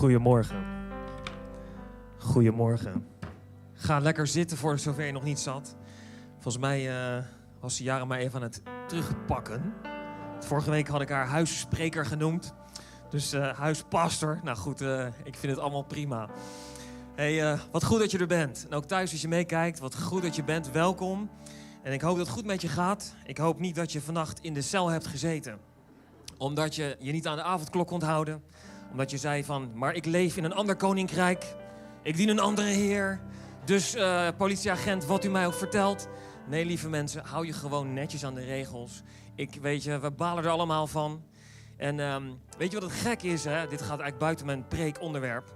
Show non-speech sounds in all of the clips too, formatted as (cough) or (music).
Goedemorgen. Goedemorgen. Ga lekker zitten voor zover je nog niet zat. Volgens mij uh, was Jaren maar even aan het terugpakken. Vorige week had ik haar huisspreker genoemd. Dus uh, huispastor. Nou goed, uh, ik vind het allemaal prima. Hey, wat goed dat je er bent. En ook thuis als je meekijkt, wat goed dat je bent. Welkom. En ik hoop dat het goed met je gaat. Ik hoop niet dat je vannacht in de cel hebt gezeten. Omdat je je niet aan de avondklok kon houden omdat je zei van, maar ik leef in een ander koninkrijk. Ik dien een andere heer. Dus uh, politieagent, wat u mij ook vertelt. Nee, lieve mensen, hou je gewoon netjes aan de regels. Ik weet je, we balen er allemaal van. En um, weet je wat het gek is? Hè? Dit gaat eigenlijk buiten mijn preekonderwerp.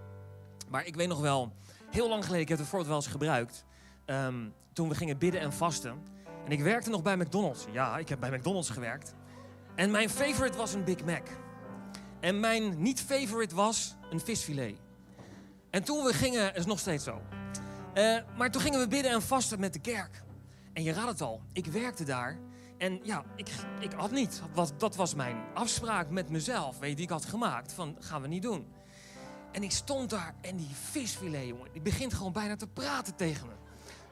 Maar ik weet nog wel, heel lang geleden, ik heb het voorbeeld wel eens gebruikt. Um, toen we gingen bidden en vasten. En ik werkte nog bij McDonald's. Ja, ik heb bij McDonald's gewerkt. En mijn favorite was een Big Mac. En mijn niet-favorite was een visfilet. En toen we gingen, is nog steeds zo. Uh, maar toen gingen we bidden en vasten met de kerk. En je raadt het al, ik werkte daar. En ja, ik, ik had niet. Wat, dat was mijn afspraak met mezelf, weet je, die ik had gemaakt. Van, gaan we niet doen. En ik stond daar en die visfilet, jongen, die begint gewoon bijna te praten tegen me.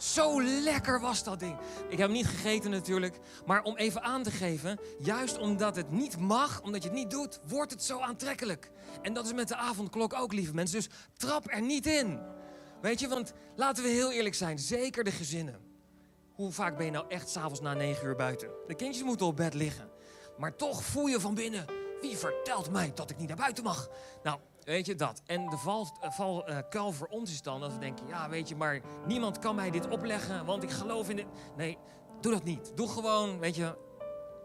Zo lekker was dat ding. Ik heb hem niet gegeten natuurlijk. Maar om even aan te geven, juist omdat het niet mag, omdat je het niet doet, wordt het zo aantrekkelijk. En dat is met de avondklok ook, lieve mensen. Dus trap er niet in. Weet je, want laten we heel eerlijk zijn, zeker de gezinnen. Hoe vaak ben je nou echt s'avonds na negen uur buiten? De kindjes moeten op bed liggen. Maar toch voel je van binnen, wie vertelt mij dat ik niet naar buiten mag? Nou, Weet je dat? En de valkuil eh, val, uh, voor ons is dan dat we denken: ja, weet je, maar niemand kan mij dit opleggen, want ik geloof in dit. Nee, doe dat niet. Doe gewoon, weet je,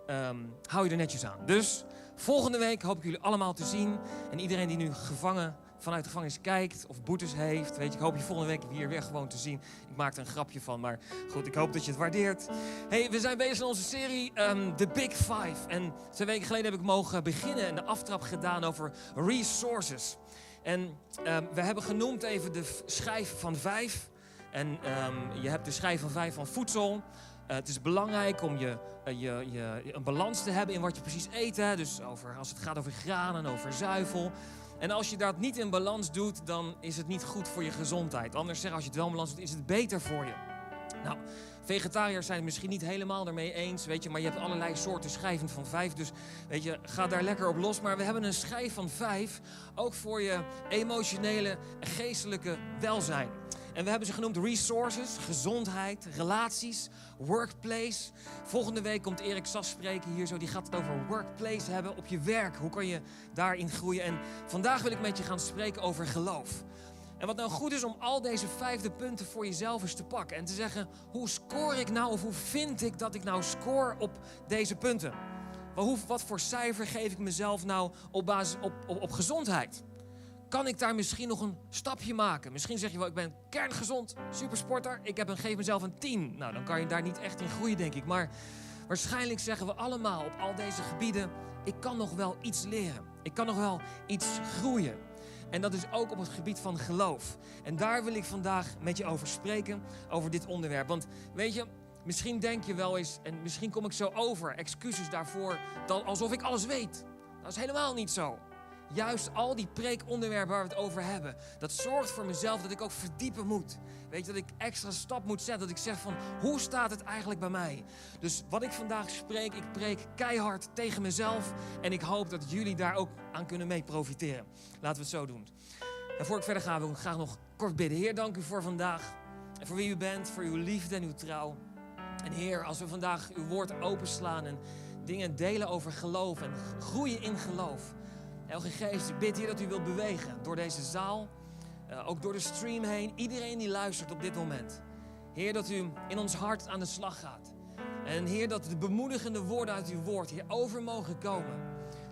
um, hou je er netjes aan. Dus volgende week hoop ik jullie allemaal te zien. En iedereen die nu gevangen vanuit de gevangenis kijkt of boetes heeft. Weet je, ik hoop je volgende week hier weer gewoon te zien. Ik maak er een grapje van, maar goed, ik hoop dat je het waardeert. Hey, we zijn bezig in onze serie um, The Big Five. En twee weken geleden heb ik mogen beginnen en de aftrap gedaan over resources. En um, we hebben genoemd even de schijf van vijf. En um, je hebt de schijf van vijf van voedsel. Uh, het is belangrijk om je, uh, je, je, een balans te hebben in wat je precies eet. Dus over, als het gaat over granen, over zuivel. En als je dat niet in balans doet, dan is het niet goed voor je gezondheid. Anders zeg, als je het wel in balans doet, is het beter voor je. Nou, vegetariërs zijn het misschien niet helemaal ermee eens, weet je, maar je hebt allerlei soorten schijven van vijf, dus weet je, ga daar lekker op los. Maar we hebben een schijf van vijf, ook voor je emotionele en geestelijke welzijn. En we hebben ze genoemd resources, gezondheid, relaties, workplace. Volgende week komt Erik Sas spreken hier zo. Die gaat het over workplace hebben op je werk. Hoe kan je daarin groeien? En vandaag wil ik met je gaan spreken over geloof. En wat nou goed is om al deze vijfde punten voor jezelf eens te pakken. En te zeggen, hoe score ik nou of hoe vind ik dat ik nou score op deze punten? Wat voor cijfer geef ik mezelf nou op basis op, op, op gezondheid? Kan ik daar misschien nog een stapje maken? Misschien zeg je wel, ik ben kerngezond, supersporter. Ik heb een, geef mezelf een 10. Nou, dan kan je daar niet echt in groeien, denk ik. Maar waarschijnlijk zeggen we allemaal op al deze gebieden... ik kan nog wel iets leren. Ik kan nog wel iets groeien. En dat is ook op het gebied van geloof. En daar wil ik vandaag met je over spreken, over dit onderwerp. Want weet je, misschien denk je wel eens, en misschien kom ik zo over, excuses daarvoor, dan alsof ik alles weet. Dat is helemaal niet zo juist al die preekonderwerpen waar we het over hebben, dat zorgt voor mezelf dat ik ook verdiepen moet. Weet je, dat ik extra stap moet zetten. Dat ik zeg van, hoe staat het eigenlijk bij mij? Dus wat ik vandaag spreek, ik preek keihard tegen mezelf. En ik hoop dat jullie daar ook aan kunnen mee profiteren. Laten we het zo doen. En voor ik verder ga, wil ik graag nog kort bidden. Heer, dank u voor vandaag. En voor wie u bent, voor uw liefde en uw trouw. En Heer, als we vandaag uw woord openslaan en dingen delen over geloof en groeien in geloof. Elke Geest, ik bid hier dat u wilt bewegen door deze zaal, uh, ook door de stream heen. Iedereen die luistert op dit moment. Heer, dat u in ons hart aan de slag gaat. En Heer, dat de bemoedigende woorden uit uw woord hier over mogen komen.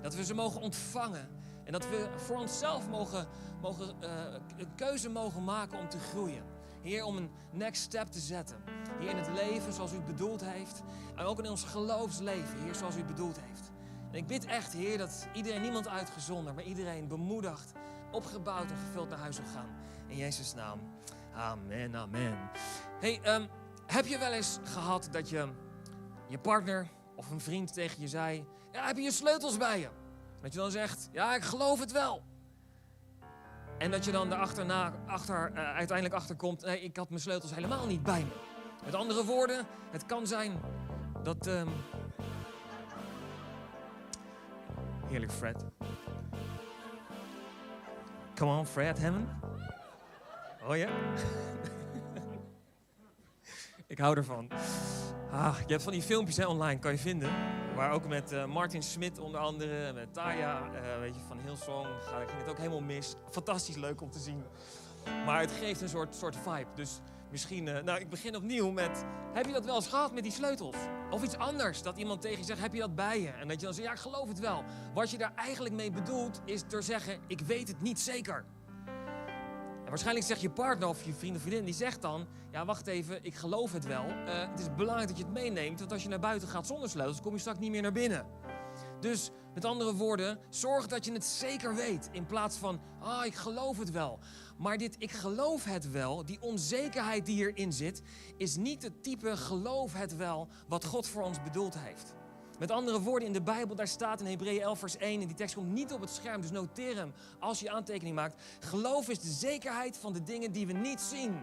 Dat we ze mogen ontvangen. En dat we voor onszelf mogen, mogen, uh, een keuze mogen maken om te groeien. Heer, om een next step te zetten. Heer, in het leven zoals u bedoeld heeft. En ook in ons geloofsleven, Heer, zoals u bedoeld heeft. Ik bid echt, Heer, dat iedereen, niemand uitgezonderd, maar iedereen bemoedigd, opgebouwd en gevuld naar huis zal gaan. In Jezus' naam. Amen, amen. Hey, um, heb je wel eens gehad dat je je partner of een vriend tegen je zei: Ja, heb je je sleutels bij je? Dat je dan zegt: Ja, ik geloof het wel. En dat je dan daarachterna, achter, uh, uiteindelijk achterkomt, nee, ik had mijn sleutels helemaal niet bij me. Met andere woorden, het kan zijn dat... Um... Heerlijk, Fred. Come on, Fred Hammond. Oh ja? (laughs) ik hou ervan. Ah, je hebt van die filmpjes hè, online, kan je vinden. Waar ook met uh, Martin Smit onder andere, met Taya, uh, weet je, van Hillsong, ging het ook helemaal mis. Fantastisch leuk om te zien. Maar het geeft een soort, soort vibe. Dus misschien, uh, nou ik begin opnieuw met, heb je dat wel eens gehad met die sleutels? Of iets anders, dat iemand tegen je zegt, heb je dat bij je? En dat je dan zegt, ja ik geloof het wel. Wat je daar eigenlijk mee bedoelt, is door zeggen, ik weet het niet zeker. En waarschijnlijk zegt je partner of je vriend of vriendin, die zegt dan... Ja, wacht even, ik geloof het wel. Uh, het is belangrijk dat je het meeneemt, want als je naar buiten gaat zonder sleutels... kom je straks niet meer naar binnen. Dus met andere woorden, zorg dat je het zeker weet. In plaats van, ah, ik geloof het wel. Maar dit, ik geloof het wel, die onzekerheid die hierin zit... is niet het type geloof het wel wat God voor ons bedoeld heeft. Met andere woorden, in de Bijbel, daar staat in Hebreeën 11 vers 1, en die tekst komt niet op het scherm, dus noteer hem als je aantekening maakt. Geloof is de zekerheid van de dingen die we niet zien.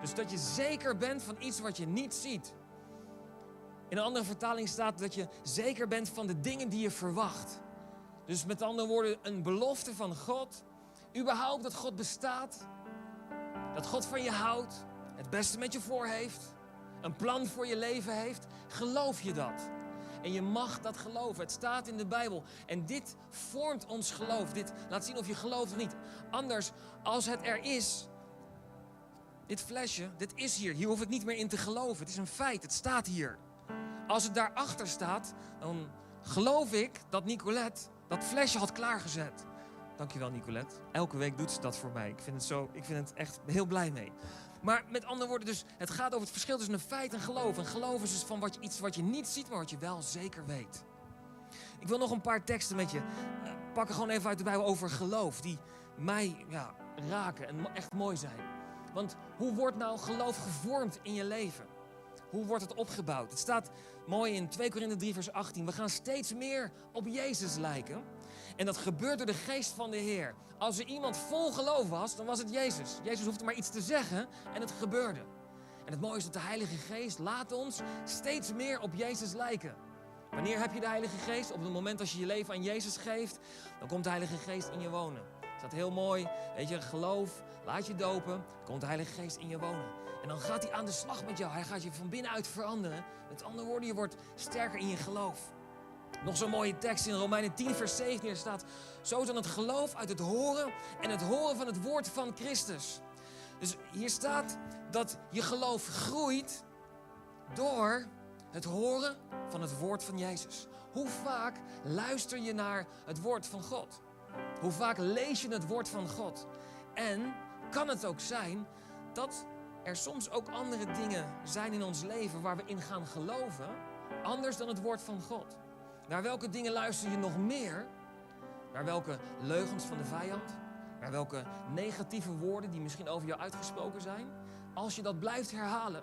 Dus dat je zeker bent van iets wat je niet ziet. In een andere vertaling staat dat je zeker bent van de dingen die je verwacht. Dus met andere woorden, een belofte van God. Überhaupt dat God bestaat. Dat God van je houdt. Het beste met je voor heeft. Een plan voor je leven heeft. Geloof je dat? En je mag dat geloven. Het staat in de Bijbel. En dit vormt ons geloof. Dit laat zien of je gelooft of niet. Anders, als het er is, dit flesje, dit is hier. Hier hoef ik niet meer in te geloven. Het is een feit. Het staat hier. Als het daarachter staat, dan geloof ik dat Nicolette dat flesje had klaargezet. Dankjewel, Nicolette. Elke week doet ze dat voor mij. Ik vind het, zo, ik vind het echt heel blij mee. Maar met andere woorden, dus het gaat over het verschil tussen een feit en geloof. En geloof is dus van wat je, iets wat je niet ziet, maar wat je wel zeker weet. Ik wil nog een paar teksten met je uh, pakken, gewoon even uit de Bijbel over geloof. Die mij ja, raken en echt mooi zijn. Want hoe wordt nou geloof gevormd in je leven? Hoe wordt het opgebouwd? Het staat mooi in 2 Korinther 3 vers 18. We gaan steeds meer op Jezus lijken. En dat gebeurt door de geest van de Heer. Als er iemand vol geloof was, dan was het Jezus. Jezus hoefde maar iets te zeggen en het gebeurde. En het mooie is dat de Heilige Geest laat ons steeds meer op Jezus lijken. Wanneer heb je de Heilige Geest? Op het moment als je je leven aan Jezus geeft, dan komt de Heilige Geest in je wonen. Heel mooi. Weet je, geloof, laat je dopen, komt de Heilige Geest in je wonen. En dan gaat hij aan de slag met jou. Hij gaat je van binnenuit veranderen. Met andere woorden, je wordt sterker in je geloof. Nog zo'n mooie tekst in Romeinen 10, vers 17 staat: Zo is dan het geloof uit het horen en het horen van het woord van Christus. Dus hier staat dat je geloof groeit door het horen van het woord van Jezus. Hoe vaak luister je naar het woord van God? Hoe vaak lees je het woord van God? En kan het ook zijn dat er soms ook andere dingen zijn in ons leven waar we in gaan geloven, anders dan het woord van God? Naar welke dingen luister je nog meer? Naar welke leugens van de vijand? Naar welke negatieve woorden die misschien over jou uitgesproken zijn? Als je dat blijft herhalen,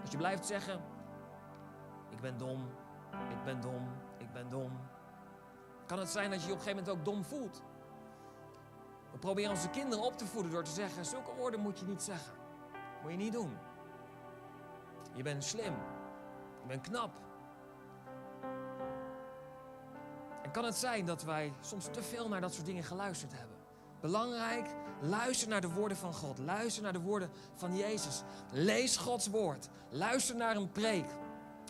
als je blijft zeggen: Ik ben dom, ik ben dom, ik ben dom. Kan het zijn dat je je op een gegeven moment ook dom voelt? We proberen onze kinderen op te voeden door te zeggen: Zulke woorden moet je niet zeggen. Moet je niet doen. Je bent slim. Je bent knap. En kan het zijn dat wij soms te veel naar dat soort dingen geluisterd hebben? Belangrijk, luister naar de woorden van God. Luister naar de woorden van Jezus. Lees Gods woord. Luister naar een preek.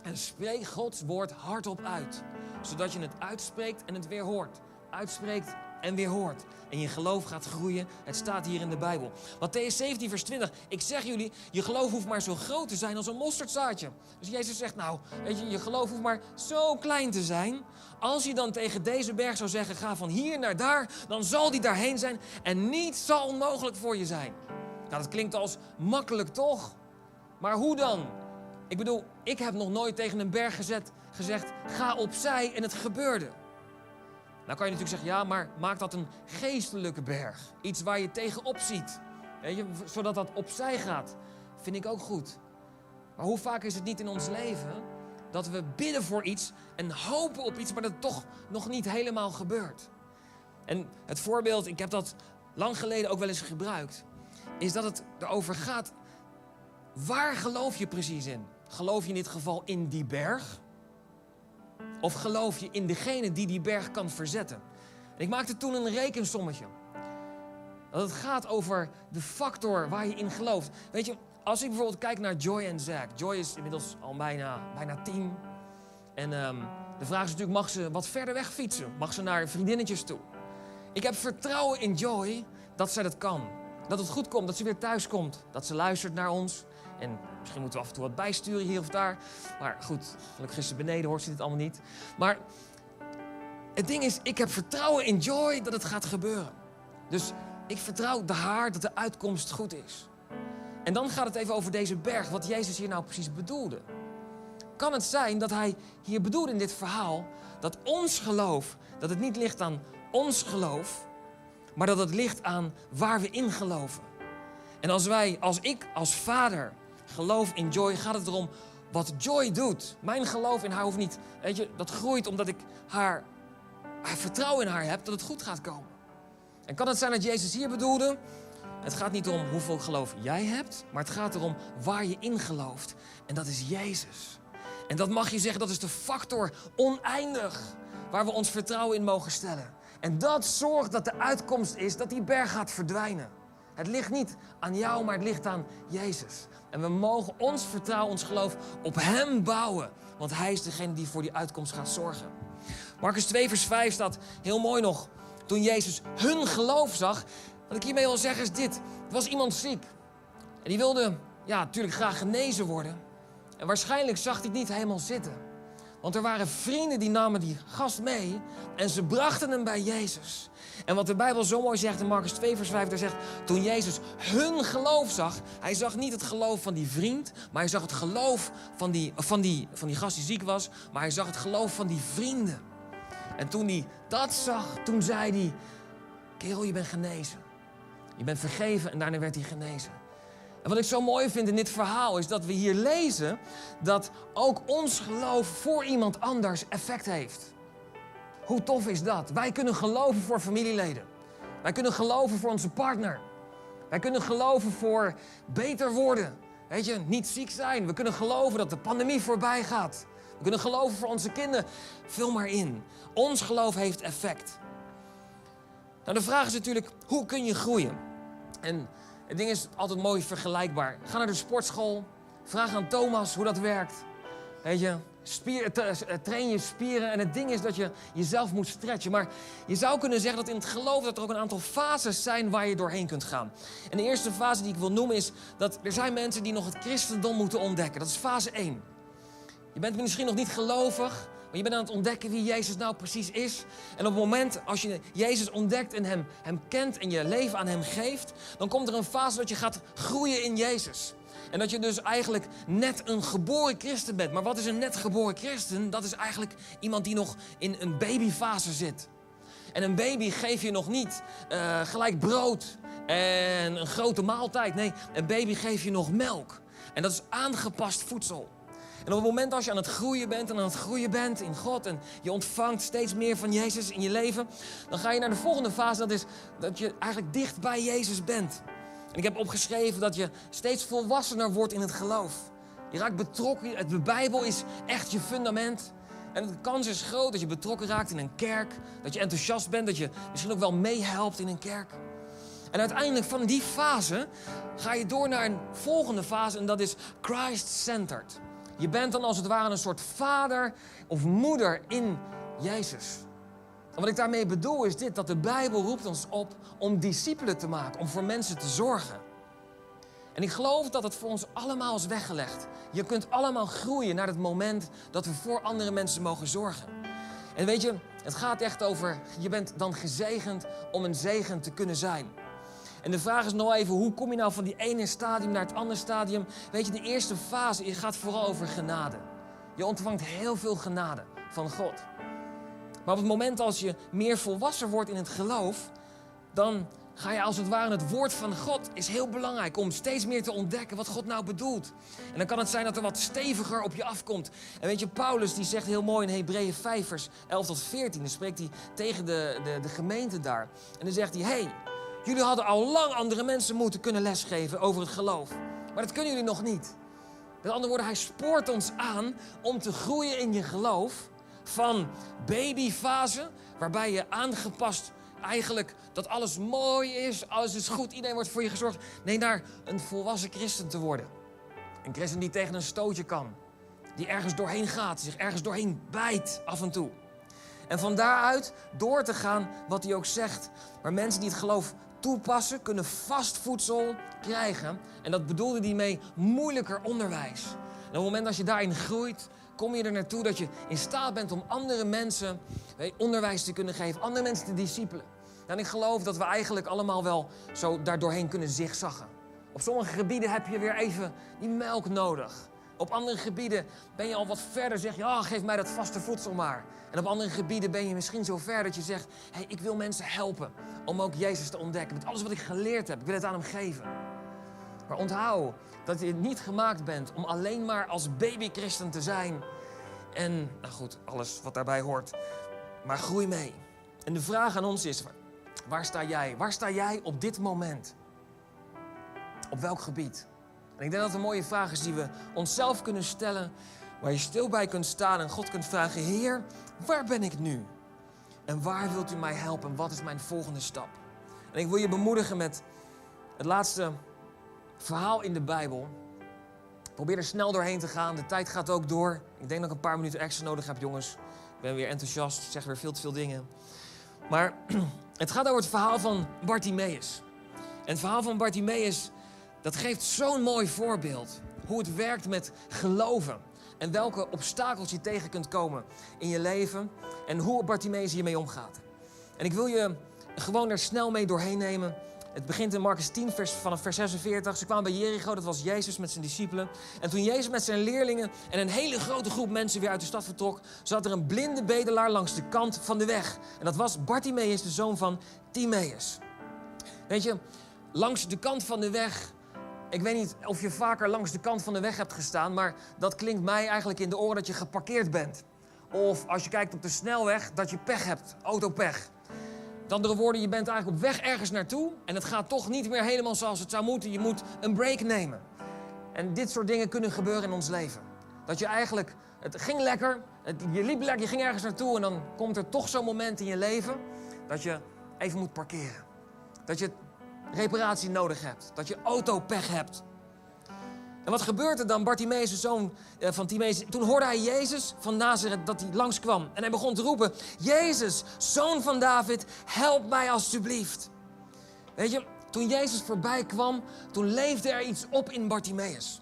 En spreek Gods woord hardop uit. Zodat je het uitspreekt en het weer hoort. Uitspreekt en weer hoort. En je geloof gaat groeien. Het staat hier in de Bijbel. Matthäus 17, vers 20. Ik zeg jullie, je geloof hoeft maar zo groot te zijn als een mosterdzaadje. Dus Jezus zegt, nou, weet je, je geloof hoeft maar zo klein te zijn. Als je dan tegen deze berg zou zeggen, ga van hier naar daar, dan zal die daarheen zijn. En niets zal onmogelijk voor je zijn. Nou, dat klinkt als makkelijk, toch? Maar hoe dan? Ik bedoel, ik heb nog nooit tegen een berg gezet, gezegd, ga opzij en het gebeurde. Dan kan je natuurlijk zeggen, ja, maar maak dat een geestelijke berg. Iets waar je tegenop ziet. Weet je, zodat dat opzij gaat. Vind ik ook goed. Maar hoe vaak is het niet in ons leven dat we bidden voor iets en hopen op iets, maar dat toch nog niet helemaal gebeurt? En het voorbeeld, ik heb dat lang geleden ook wel eens gebruikt, is dat het erover gaat, waar geloof je precies in? Geloof je in dit geval in die berg? Of geloof je in degene die die berg kan verzetten? ik maakte toen een rekensommetje. Dat het gaat over de factor waar je in gelooft. Weet je, als ik bijvoorbeeld kijk naar Joy en Zack. Joy is inmiddels al bijna, bijna tien. En ehm, de vraag is natuurlijk, mag ze wat verder weg fietsen? Mag ze naar vriendinnetjes toe? Ik heb vertrouwen in Joy dat zij dat kan. Dat het goed komt, dat ze weer thuis komt. Dat ze luistert naar ons. En misschien moeten we af en toe wat bijsturen hier of daar. Maar goed, gelukkig is ze beneden, hoort ze dit allemaal niet. Maar het ding is, ik heb vertrouwen in Joy dat het gaat gebeuren. Dus ik vertrouw de haar dat de uitkomst goed is. En dan gaat het even over deze berg, wat Jezus hier nou precies bedoelde. Kan het zijn dat hij hier bedoelde in dit verhaal dat ons geloof, dat het niet ligt aan ons geloof, maar dat het ligt aan waar we in geloven. En als wij, als ik als vader geloof in Joy, gaat het erom wat Joy doet. Mijn geloof in haar hoeft niet, weet je, dat groeit omdat ik haar, haar vertrouwen in haar heb dat het goed gaat komen. En kan het zijn dat Jezus hier bedoelde? Het gaat niet om hoeveel geloof jij hebt, maar het gaat erom waar je in gelooft. En dat is Jezus. En dat mag je zeggen, dat is de factor oneindig waar we ons vertrouwen in mogen stellen. En dat zorgt dat de uitkomst is dat die berg gaat verdwijnen. Het ligt niet aan jou, maar het ligt aan Jezus. En we mogen ons vertrouwen, ons geloof op Hem bouwen. Want Hij is degene die voor die uitkomst gaat zorgen. Marcus 2, vers 5 staat heel mooi nog. Toen Jezus hun geloof zag. Wat ik hiermee wil zeggen is dit. Er was iemand ziek. En die wilde ja, natuurlijk graag genezen worden. En waarschijnlijk zag hij het niet helemaal zitten. Want er waren vrienden die namen die gast mee en ze brachten hem bij Jezus. En wat de Bijbel zo mooi zegt in Marcus 2, vers 5, daar zegt: Toen Jezus hun geloof zag, hij zag niet het geloof van die vriend, maar hij zag het geloof van die, van die, van die gast die ziek was, maar hij zag het geloof van die vrienden. En toen hij dat zag, toen zei hij: Kerel, je bent genezen. Je bent vergeven en daarna werd hij genezen. En wat ik zo mooi vind in dit verhaal is dat we hier lezen dat ook ons geloof voor iemand anders effect heeft. Hoe tof is dat? Wij kunnen geloven voor familieleden. Wij kunnen geloven voor onze partner. Wij kunnen geloven voor beter worden. Weet je, niet ziek zijn. We kunnen geloven dat de pandemie voorbij gaat. We kunnen geloven voor onze kinderen. Vul maar in. Ons geloof heeft effect. Nou, de vraag is natuurlijk, hoe kun je groeien? En het ding is altijd mooi vergelijkbaar. Ga naar de sportschool. Vraag aan Thomas hoe dat werkt. Weet je, spier, train je spieren. En het ding is dat je jezelf moet stretchen. Maar je zou kunnen zeggen dat in het geloof dat er ook een aantal fases zijn waar je doorheen kunt gaan. En de eerste fase die ik wil noemen is dat er zijn mensen die nog het christendom moeten ontdekken. Dat is fase 1. Je bent misschien nog niet gelovig. Maar je bent aan het ontdekken wie Jezus nou precies is. En op het moment als je Jezus ontdekt en hem, hem kent en je leven aan hem geeft, dan komt er een fase dat je gaat groeien in Jezus. En dat je dus eigenlijk net een geboren christen bent. Maar wat is een net geboren christen? Dat is eigenlijk iemand die nog in een babyfase zit. En een baby geef je nog niet uh, gelijk brood en een grote maaltijd. Nee, een baby geef je nog melk. En dat is aangepast voedsel. En op het moment als je aan het groeien bent en aan het groeien bent in God en je ontvangt steeds meer van Jezus in je leven, dan ga je naar de volgende fase, dat is dat je eigenlijk dicht bij Jezus bent. En ik heb opgeschreven dat je steeds volwassener wordt in het geloof. Je raakt betrokken, de Bijbel is echt je fundament. En de kans is groot dat je betrokken raakt in een kerk, dat je enthousiast bent, dat je misschien ook wel meehelpt in een kerk. En uiteindelijk van die fase ga je door naar een volgende fase en dat is Christ-centered. Je bent dan als het ware een soort vader of moeder in Jezus. En wat ik daarmee bedoel is dit, dat de Bijbel roept ons op om discipelen te maken, om voor mensen te zorgen. En ik geloof dat het voor ons allemaal is weggelegd. Je kunt allemaal groeien naar het moment dat we voor andere mensen mogen zorgen. En weet je, het gaat echt over, je bent dan gezegend om een zegen te kunnen zijn. En de vraag is nog even, hoe kom je nou van die ene stadium naar het andere stadium? Weet je, de eerste fase gaat vooral over genade. Je ontvangt heel veel genade van God. Maar op het moment als je meer volwassen wordt in het geloof, dan ga je als het ware het woord van God is heel belangrijk om steeds meer te ontdekken wat God nou bedoelt. En dan kan het zijn dat er wat steviger op je afkomt. En weet je, Paulus die zegt heel mooi in Hebreeën 5 vers 11 tot 14, dan spreekt hij tegen de, de, de gemeente daar. En dan zegt hij, hey, Jullie hadden al lang andere mensen moeten kunnen lesgeven over het geloof. Maar dat kunnen jullie nog niet. Met andere woorden, hij spoort ons aan om te groeien in je geloof. Van babyfase, waarbij je aangepast eigenlijk dat alles mooi is, alles is goed, iedereen wordt voor je gezorgd. Nee, naar een volwassen christen te worden. Een christen die tegen een stootje kan. Die ergens doorheen gaat, zich ergens doorheen bijt af en toe. En van daaruit door te gaan wat hij ook zegt. Maar mensen die het geloof toepassen, kunnen vast voedsel krijgen. En dat bedoelde hij mee moeilijker onderwijs. En op het moment dat je daarin groeit, kom je er naartoe dat je in staat bent om andere mensen onderwijs te kunnen geven, andere mensen te discipelen. En ik geloof dat we eigenlijk allemaal wel zo daardoorheen kunnen zigzaggen. Op sommige gebieden heb je weer even die melk nodig. Op andere gebieden ben je al wat verder, zeg je, oh, geef mij dat vaste voedsel maar. En op andere gebieden ben je misschien zo ver dat je zegt, hey, ik wil mensen helpen om ook Jezus te ontdekken. Met alles wat ik geleerd heb, ik wil het aan hem geven. Maar onthoud dat je niet gemaakt bent om alleen maar als baby-christen te zijn. En, nou goed, alles wat daarbij hoort. Maar groei mee. En de vraag aan ons is, waar sta jij? Waar sta jij op dit moment? Op welk gebied? En ik denk dat het een mooie vraag is die we onszelf kunnen stellen. Waar je stil bij kunt staan en God kunt vragen: Heer, waar ben ik nu? En waar wilt u mij helpen? Wat is mijn volgende stap? En ik wil je bemoedigen met het laatste verhaal in de Bijbel. Probeer er snel doorheen te gaan. De tijd gaat ook door. Ik denk dat ik een paar minuten extra nodig heb, jongens. Ik ben weer enthousiast, zeg weer veel te veel dingen. Maar (clears throat) het gaat over het verhaal van Bartimaeus. En het verhaal van Bartimaeus dat geeft zo'n mooi voorbeeld. Hoe het werkt met geloven. En welke obstakels je tegen kunt komen in je leven. En hoe Bartimaeus hiermee omgaat. En ik wil je gewoon er snel mee doorheen nemen. Het begint in Marcus 10, vers, vanaf vers 46. Ze kwamen bij Jericho, dat was Jezus met zijn discipelen. En toen Jezus met zijn leerlingen en een hele grote groep mensen weer uit de stad vertrok, zat er een blinde bedelaar langs de kant van de weg. En dat was Bartimaeus, de zoon van Timaeus. Weet je, langs de kant van de weg ik weet niet of je vaker langs de kant van de weg hebt gestaan, maar dat klinkt mij eigenlijk in de oren dat je geparkeerd bent. Of als je kijkt op de snelweg, dat je pech hebt, autopech. Met andere woorden, je bent eigenlijk op weg ergens naartoe en het gaat toch niet meer helemaal zoals het zou moeten. Je moet een break nemen. En dit soort dingen kunnen gebeuren in ons leven. Dat je eigenlijk, het ging lekker, je liep lekker, je ging ergens naartoe en dan komt er toch zo'n moment in je leven dat je even moet parkeren. Dat je reparatie nodig hebt. Dat je auto pech hebt. En wat gebeurt er dan? Bartimaeus, de zoon eh, van Timaeus, toen hoorde hij Jezus van Nazareth dat hij langskwam. En hij begon te roepen, Jezus, zoon van David, help mij alstublieft. Weet je, toen Jezus voorbij kwam, toen leefde er iets op in Bartimaeus.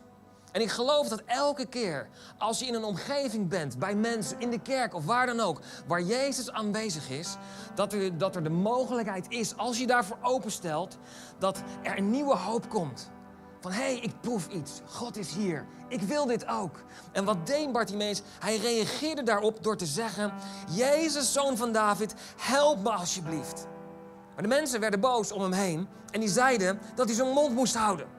En ik geloof dat elke keer als je in een omgeving bent, bij mensen, in de kerk of waar dan ook, waar Jezus aanwezig is, dat er, dat er de mogelijkheid is, als je daarvoor openstelt, dat er een nieuwe hoop komt. Van hé, hey, ik proef iets. God is hier. Ik wil dit ook. En wat deed Bartimeus? Hij reageerde daarop door te zeggen: Jezus, zoon van David, help me alsjeblieft. Maar de mensen werden boos om hem heen en die zeiden dat hij zijn mond moest houden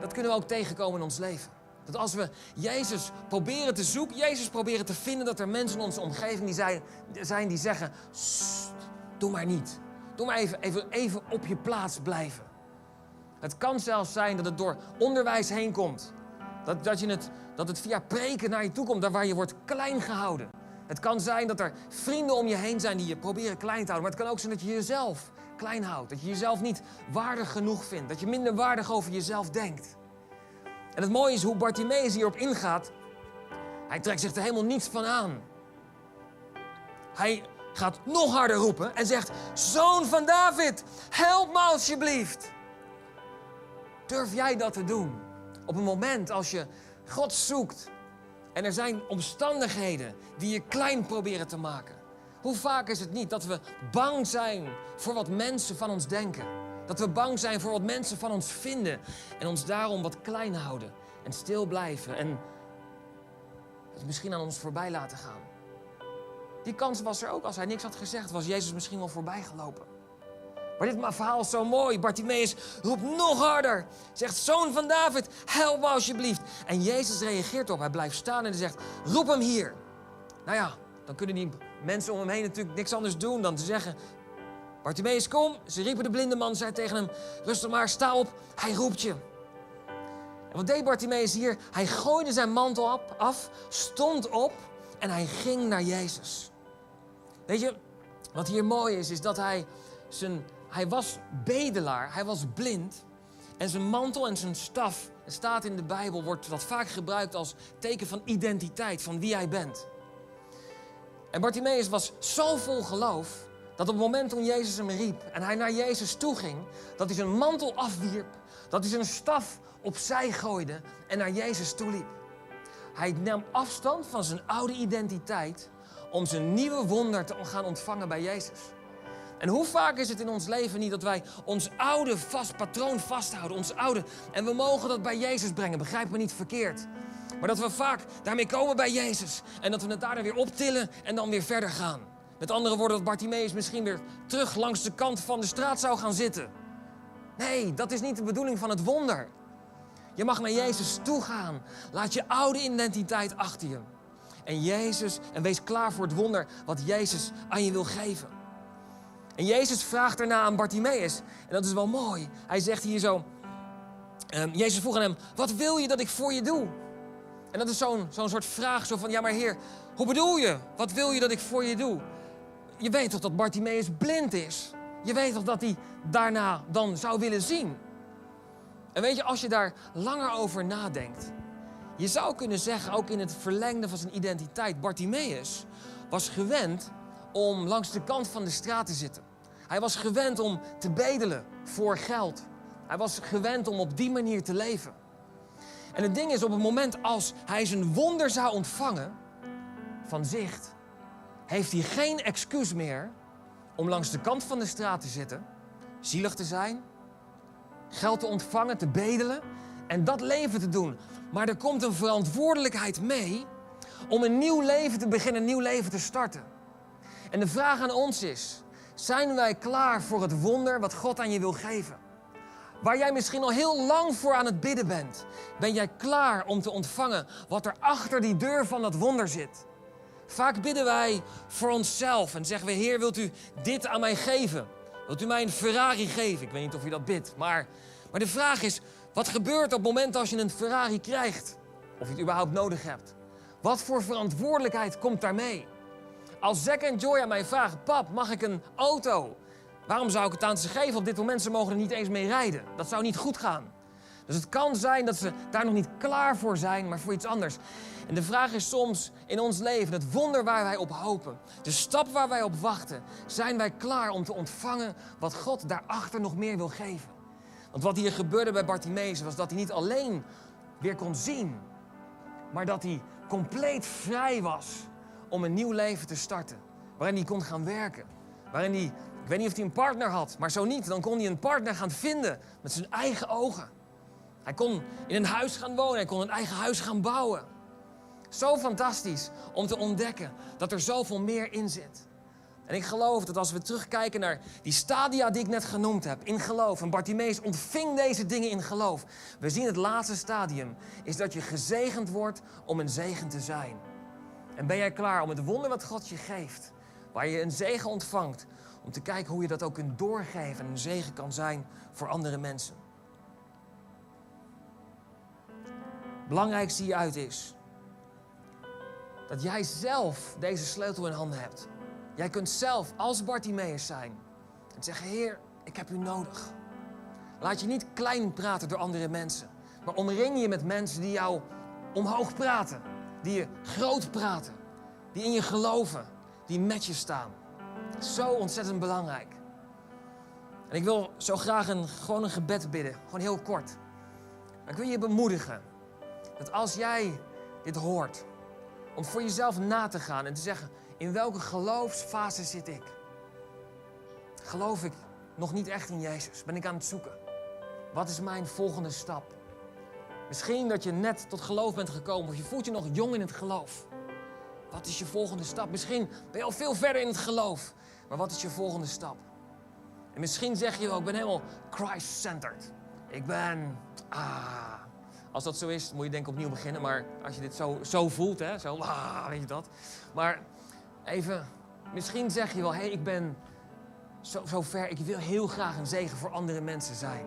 dat kunnen we ook tegenkomen in ons leven. Dat als we Jezus proberen te zoeken, Jezus proberen te vinden, dat er mensen in onze omgeving die zijn, zijn die zeggen: Doe maar niet. Doe maar even, even, even op je plaats blijven. Het kan zelfs zijn dat het door onderwijs heen komt. Dat, dat, je het, dat het via preken naar je toe komt, daar waar je wordt klein gehouden. Het kan zijn dat er vrienden om je heen zijn die je proberen klein te houden. Maar het kan ook zijn dat je jezelf klein houdt. Dat je jezelf niet waardig genoeg vindt. Dat je minder waardig over jezelf denkt. En het mooie is hoe Bartimaeus hierop ingaat. Hij trekt zich er helemaal niets van aan. Hij gaat nog harder roepen en zegt: Zoon van David, help me alsjeblieft. Durf jij dat te doen? Op een moment als je God zoekt en er zijn omstandigheden die je klein proberen te maken. Hoe vaak is het niet dat we bang zijn voor wat mensen van ons denken? Dat we bang zijn voor wat mensen van ons vinden en ons daarom wat klein houden en stil blijven en het misschien aan ons voorbij laten gaan. Die kans was er ook als hij niks had gezegd, was Jezus misschien wel voorbij gelopen. Maar dit verhaal is zo mooi. Bartimaeus roept nog harder. Zegt, zoon van David, help me alsjeblieft. En Jezus reageert erop. Hij blijft staan en hij zegt, roep hem hier. Nou ja, dan kunnen die mensen om hem heen natuurlijk niks anders doen dan te zeggen... Bartimaeus, kom. Ze riepen de blinde man, zei tegen hem, rustig maar, sta op. Hij roept je. En wat deed Bartimaeus hier? Hij gooide zijn mantel af, stond op en hij ging naar Jezus. Weet je, wat hier mooi is, is dat hij zijn... Hij was bedelaar, hij was blind. En zijn mantel en zijn staf, staat in de Bijbel, wordt dat vaak gebruikt als teken van identiteit, van wie hij bent. En Bartimaeus was zo vol geloof, dat op het moment toen Jezus hem riep en hij naar Jezus toe ging, dat hij zijn mantel afwierp, dat hij zijn staf opzij gooide en naar Jezus toe liep. Hij nam afstand van zijn oude identiteit om zijn nieuwe wonder te gaan ontvangen bij Jezus. En hoe vaak is het in ons leven niet dat wij ons oude vast patroon vasthouden, ons oude, en we mogen dat bij Jezus brengen, begrijp me niet verkeerd. Maar dat we vaak daarmee komen bij Jezus en dat we het daar weer optillen en dan weer verder gaan. Met andere woorden, dat Bartimaeus misschien weer terug langs de kant van de straat zou gaan zitten. Nee, dat is niet de bedoeling van het wonder. Je mag naar Jezus toe gaan. Laat je oude identiteit achter je. En Jezus, en wees klaar voor het wonder wat Jezus aan je wil geven. En Jezus vraagt daarna aan Bartimaeus, en dat is wel mooi. Hij zegt hier zo, um, Jezus vroeg aan hem, wat wil je dat ik voor je doe? En dat is zo'n soort vraag, zo van, ja maar heer, hoe bedoel je? Wat wil je dat ik voor je doe? Je weet toch dat Bartimaeus blind is? Je weet toch dat hij daarna dan zou willen zien? En weet je, als je daar langer over nadenkt, je zou kunnen zeggen, ook in het verlengde van zijn identiteit, Bartimaeus was gewend om langs de kant van de straat te zitten. Hij was gewend om te bedelen voor geld. Hij was gewend om op die manier te leven. En het ding is, op het moment als hij zijn wonder zou ontvangen van zicht, heeft hij geen excuus meer om langs de kant van de straat te zitten, zielig te zijn, geld te ontvangen, te bedelen en dat leven te doen. Maar er komt een verantwoordelijkheid mee om een nieuw leven te beginnen, een nieuw leven te starten. En de vraag aan ons is: zijn wij klaar voor het wonder wat God aan je wil geven? Waar jij misschien al heel lang voor aan het bidden bent, ben jij klaar om te ontvangen wat er achter die deur van dat wonder zit? Vaak bidden wij voor onszelf en zeggen we: Heer, wilt u dit aan mij geven? Wilt u mij een Ferrari geven? Ik weet niet of u dat bidt, maar, maar de vraag is: wat gebeurt op het moment als je een Ferrari krijgt? Of je het überhaupt nodig hebt? Wat voor verantwoordelijkheid komt daarmee? Als Zack en Joy aan mij vragen: Pap, mag ik een auto? Waarom zou ik het aan ze geven? Op dit moment ze mogen er niet eens mee rijden. Dat zou niet goed gaan. Dus het kan zijn dat ze daar nog niet klaar voor zijn, maar voor iets anders. En de vraag is soms in ons leven, het wonder waar wij op hopen, de stap waar wij op wachten, zijn wij klaar om te ontvangen wat God daarachter nog meer wil geven? Want wat hier gebeurde bij Bartimeus was dat hij niet alleen weer kon zien, maar dat hij compleet vrij was om een nieuw leven te starten. Waarin hij kon gaan werken. Waarin hij, ik weet niet of hij een partner had, maar zo niet, dan kon hij een partner gaan vinden met zijn eigen ogen. Hij kon in een huis gaan wonen, hij kon een eigen huis gaan bouwen. Zo fantastisch om te ontdekken dat er zoveel meer in zit. En ik geloof dat als we terugkijken naar die stadia die ik net genoemd heb, in geloof, en Bartimeus ontving deze dingen in geloof. We zien het laatste stadium, is dat je gezegend wordt om een zegen te zijn. En ben jij klaar om het wonder wat God je geeft, waar je een zegen ontvangt, om te kijken hoe je dat ook kunt doorgeven en een zegen kan zijn voor andere mensen. Belangrijkste hieruit is dat jij zelf deze sleutel in handen hebt. Jij kunt zelf als Bartimeus zijn en zeggen: Heer, ik heb u nodig. Laat je niet klein praten door andere mensen, maar omring je met mensen die jou omhoog praten, die je groot praten, die in je geloven, die met je staan. Zo ontzettend belangrijk. En ik wil zo graag een, gewoon een gebed bidden, gewoon heel kort. Maar ik wil je bemoedigen dat als jij dit hoort, om voor jezelf na te gaan en te zeggen: in welke geloofsfase zit ik? Geloof ik nog niet echt in Jezus? Ben ik aan het zoeken? Wat is mijn volgende stap? Misschien dat je net tot geloof bent gekomen of je voelt je nog jong in het geloof. Wat is je volgende stap? Misschien ben je al veel verder in het geloof, maar wat is je volgende stap? En misschien zeg je wel, ik ben helemaal Christ-centered. Ik ben, ah, als dat zo is, moet je denk ik opnieuw beginnen. Maar als je dit zo, zo voelt, hè, zo, ah, weet je dat. Maar even, misschien zeg je wel, hé, hey, ik ben zo, zo ver. Ik wil heel graag een zegen voor andere mensen zijn.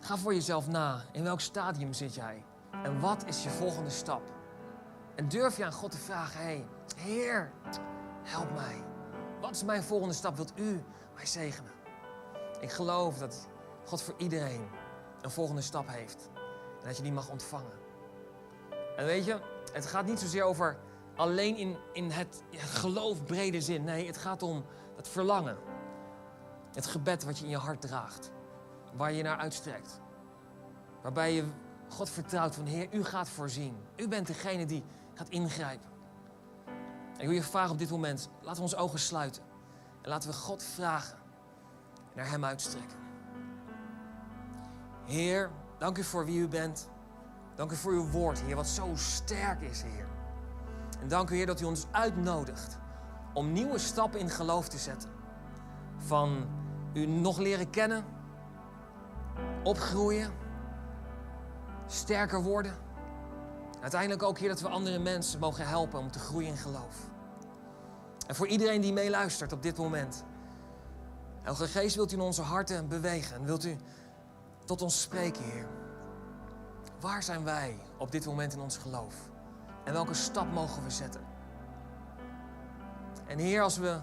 Ga voor jezelf na. In welk stadium zit jij? En wat is je volgende stap? En durf je aan God te vragen: Heer, help mij. Wat is mijn volgende stap? Wilt u mij zegenen? Ik geloof dat God voor iedereen een volgende stap heeft. En dat je die mag ontvangen. En weet je, het gaat niet zozeer over alleen in, in het geloof brede zin. Nee, het gaat om het verlangen. Het gebed wat je in je hart draagt. Waar je naar uitstrekt. Waarbij je God vertrouwt van Heer, u gaat voorzien. U bent degene die gaat ingrijpen. En ik wil je vragen op dit moment, laten we onze ogen sluiten. En laten we God vragen. Naar Hem uitstrekken. Heer, dank u voor wie u bent. Dank u voor uw woord, Heer, wat zo sterk is, Heer. En dank u, Heer, dat u ons uitnodigt om nieuwe stappen in geloof te zetten. Van u nog leren kennen, opgroeien, sterker worden. Uiteindelijk ook, Heer, dat we andere mensen mogen helpen om te groeien in geloof. En voor iedereen die meeluistert op dit moment. Heilige Geest, wilt u in onze harten bewegen en wilt u tot ons spreken, Heer. Waar zijn wij op dit moment in ons geloof? En welke stap mogen we zetten? En Heer, als we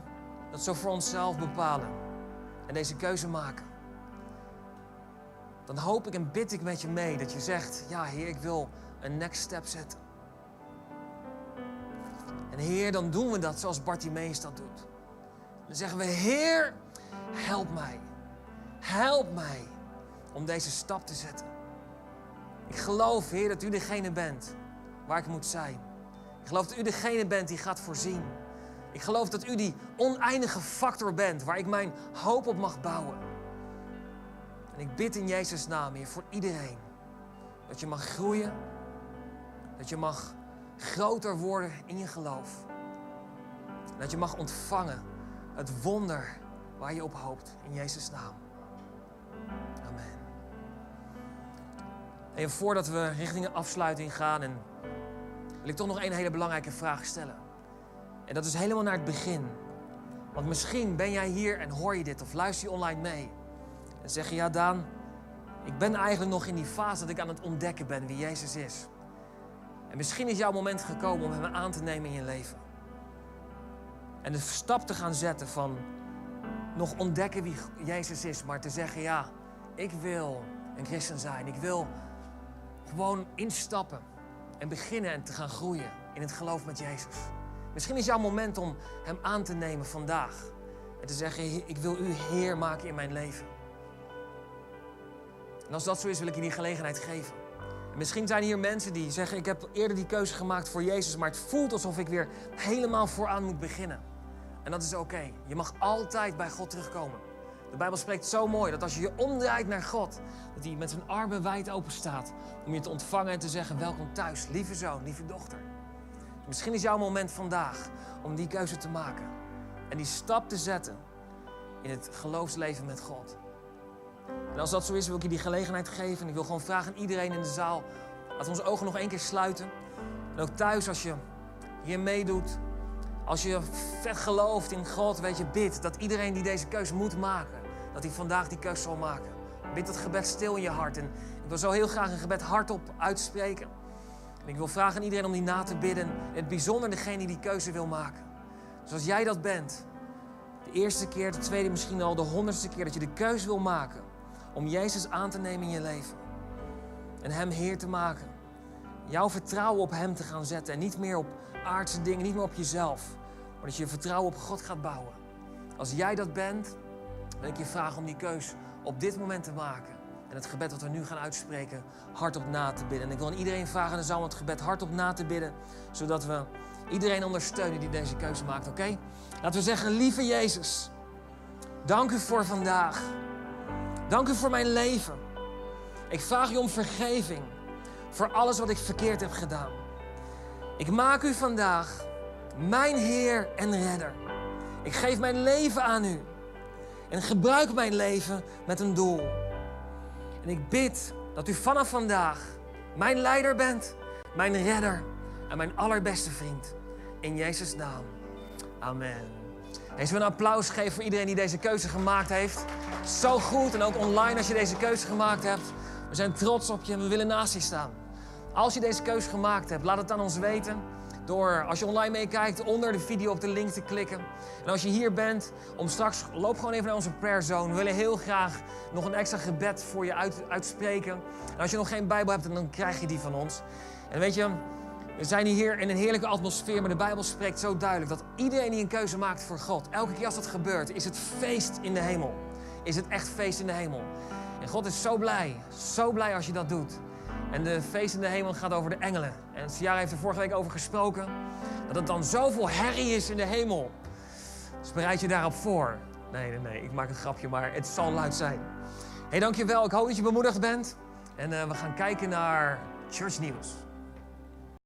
dat zo voor onszelf bepalen en deze keuze maken, dan hoop ik en bid ik met je mee dat je zegt: Ja, Heer, ik wil een next step zetten. En Heer, dan doen we dat zoals Bartimeus dat doet. Dan zeggen we: Heer, help mij. Help mij om deze stap te zetten. Ik geloof, Heer, dat u degene bent waar ik moet zijn. Ik geloof dat u degene bent die gaat voorzien. Ik geloof dat u die oneindige factor bent waar ik mijn hoop op mag bouwen. En ik bid in Jezus' naam, Heer, voor iedereen. Dat je mag groeien. Dat je mag groter worden in je geloof. Dat je mag ontvangen het wonder waar je op hoopt. In Jezus' naam. Amen. En voordat we richting een afsluiting gaan, wil ik toch nog een hele belangrijke vraag stellen. En dat is helemaal naar het begin. Want misschien ben jij hier en hoor je dit of luister je online mee. En zeg je, ja Daan, ik ben eigenlijk nog in die fase dat ik aan het ontdekken ben wie Jezus is. En misschien is jouw moment gekomen om hem aan te nemen in je leven. En de stap te gaan zetten van nog ontdekken wie Jezus is, maar te zeggen, ja, ik wil een christen zijn. Ik wil gewoon instappen en beginnen en te gaan groeien in het geloof met Jezus. Misschien is jouw moment om Hem aan te nemen vandaag. En te zeggen, ik wil U Heer maken in mijn leven. En als dat zo is, wil ik je die gelegenheid geven. En misschien zijn hier mensen die zeggen, ik heb eerder die keuze gemaakt voor Jezus, maar het voelt alsof ik weer helemaal vooraan moet beginnen. En dat is oké. Je mag altijd bij God terugkomen. De Bijbel spreekt zo mooi dat als je je omdraait naar God, dat hij met zijn armen wijd open staat om je te ontvangen en te zeggen: Welkom thuis, lieve zoon, lieve dochter. Misschien is jouw moment vandaag om die keuze te maken en die stap te zetten in het geloofsleven met God. En als dat zo is, wil ik je die gelegenheid geven. En ik wil gewoon vragen aan iedereen in de zaal: laten we onze ogen nog één keer sluiten. En ook thuis, als je hier meedoet, als je vet gelooft in God, weet je, bid dat iedereen die deze keuze moet maken, dat hij vandaag die keuze zal maken. Bid dat gebed stil in je hart. En ik wil zo heel graag een gebed hardop uitspreken. En ik wil vragen aan iedereen om die na te bidden. In het bijzonder degene die die keuze wil maken. Dus als jij dat bent, de eerste keer, de tweede, misschien al de honderdste keer dat je de keuze wil maken om Jezus aan te nemen in je leven. En Hem Heer te maken. Jouw vertrouwen op Hem te gaan zetten en niet meer op aardse dingen, niet meer op jezelf. Maar dat je je vertrouwen op God gaat bouwen. Als jij dat bent, wil ik je vragen om die keus op dit moment te maken. En het gebed dat we nu gaan uitspreken, hardop na te bidden. En ik wil aan iedereen vragen in de om het gebed hardop na te bidden. Zodat we iedereen ondersteunen die deze keuze maakt, oké? Laten we zeggen, lieve Jezus, dank u voor vandaag. Dank u voor mijn leven. Ik vraag u om vergeving voor alles wat ik verkeerd heb gedaan. Ik maak u vandaag mijn Heer en Redder. Ik geef mijn leven aan u. En gebruik mijn leven met een doel. En ik bid dat u vanaf vandaag mijn leider bent, mijn redder en mijn allerbeste vriend. In Jezus' naam. Amen. Zullen we een applaus geven voor iedereen die deze keuze gemaakt heeft? Zo goed en ook online als je deze keuze gemaakt hebt. We zijn trots op je en we willen naast je staan. Als je deze keuze gemaakt hebt, laat het aan ons weten. Door, als je online meekijkt, onder de video op de link te klikken. En als je hier bent, om straks, loop gewoon even naar onze zone. We willen heel graag nog een extra gebed voor je uit, uitspreken. En als je nog geen Bijbel hebt, dan krijg je die van ons. En weet je, we zijn hier in een heerlijke atmosfeer, maar de Bijbel spreekt zo duidelijk dat iedereen die een keuze maakt voor God, elke keer als dat gebeurt, is het feest in de hemel. Is het echt feest in de hemel. En God is zo blij, zo blij als je dat doet. En de feest in de hemel gaat over de engelen. En Ciara heeft er vorige week over gesproken. Dat het dan zoveel herrie is in de hemel. Dus bereid je daarop voor. Nee, nee, nee, ik maak een grapje, maar het zal luid zijn. Hé, hey, dankjewel. Ik hoop dat je bemoedigd bent. En uh, we gaan kijken naar Church Nieuws.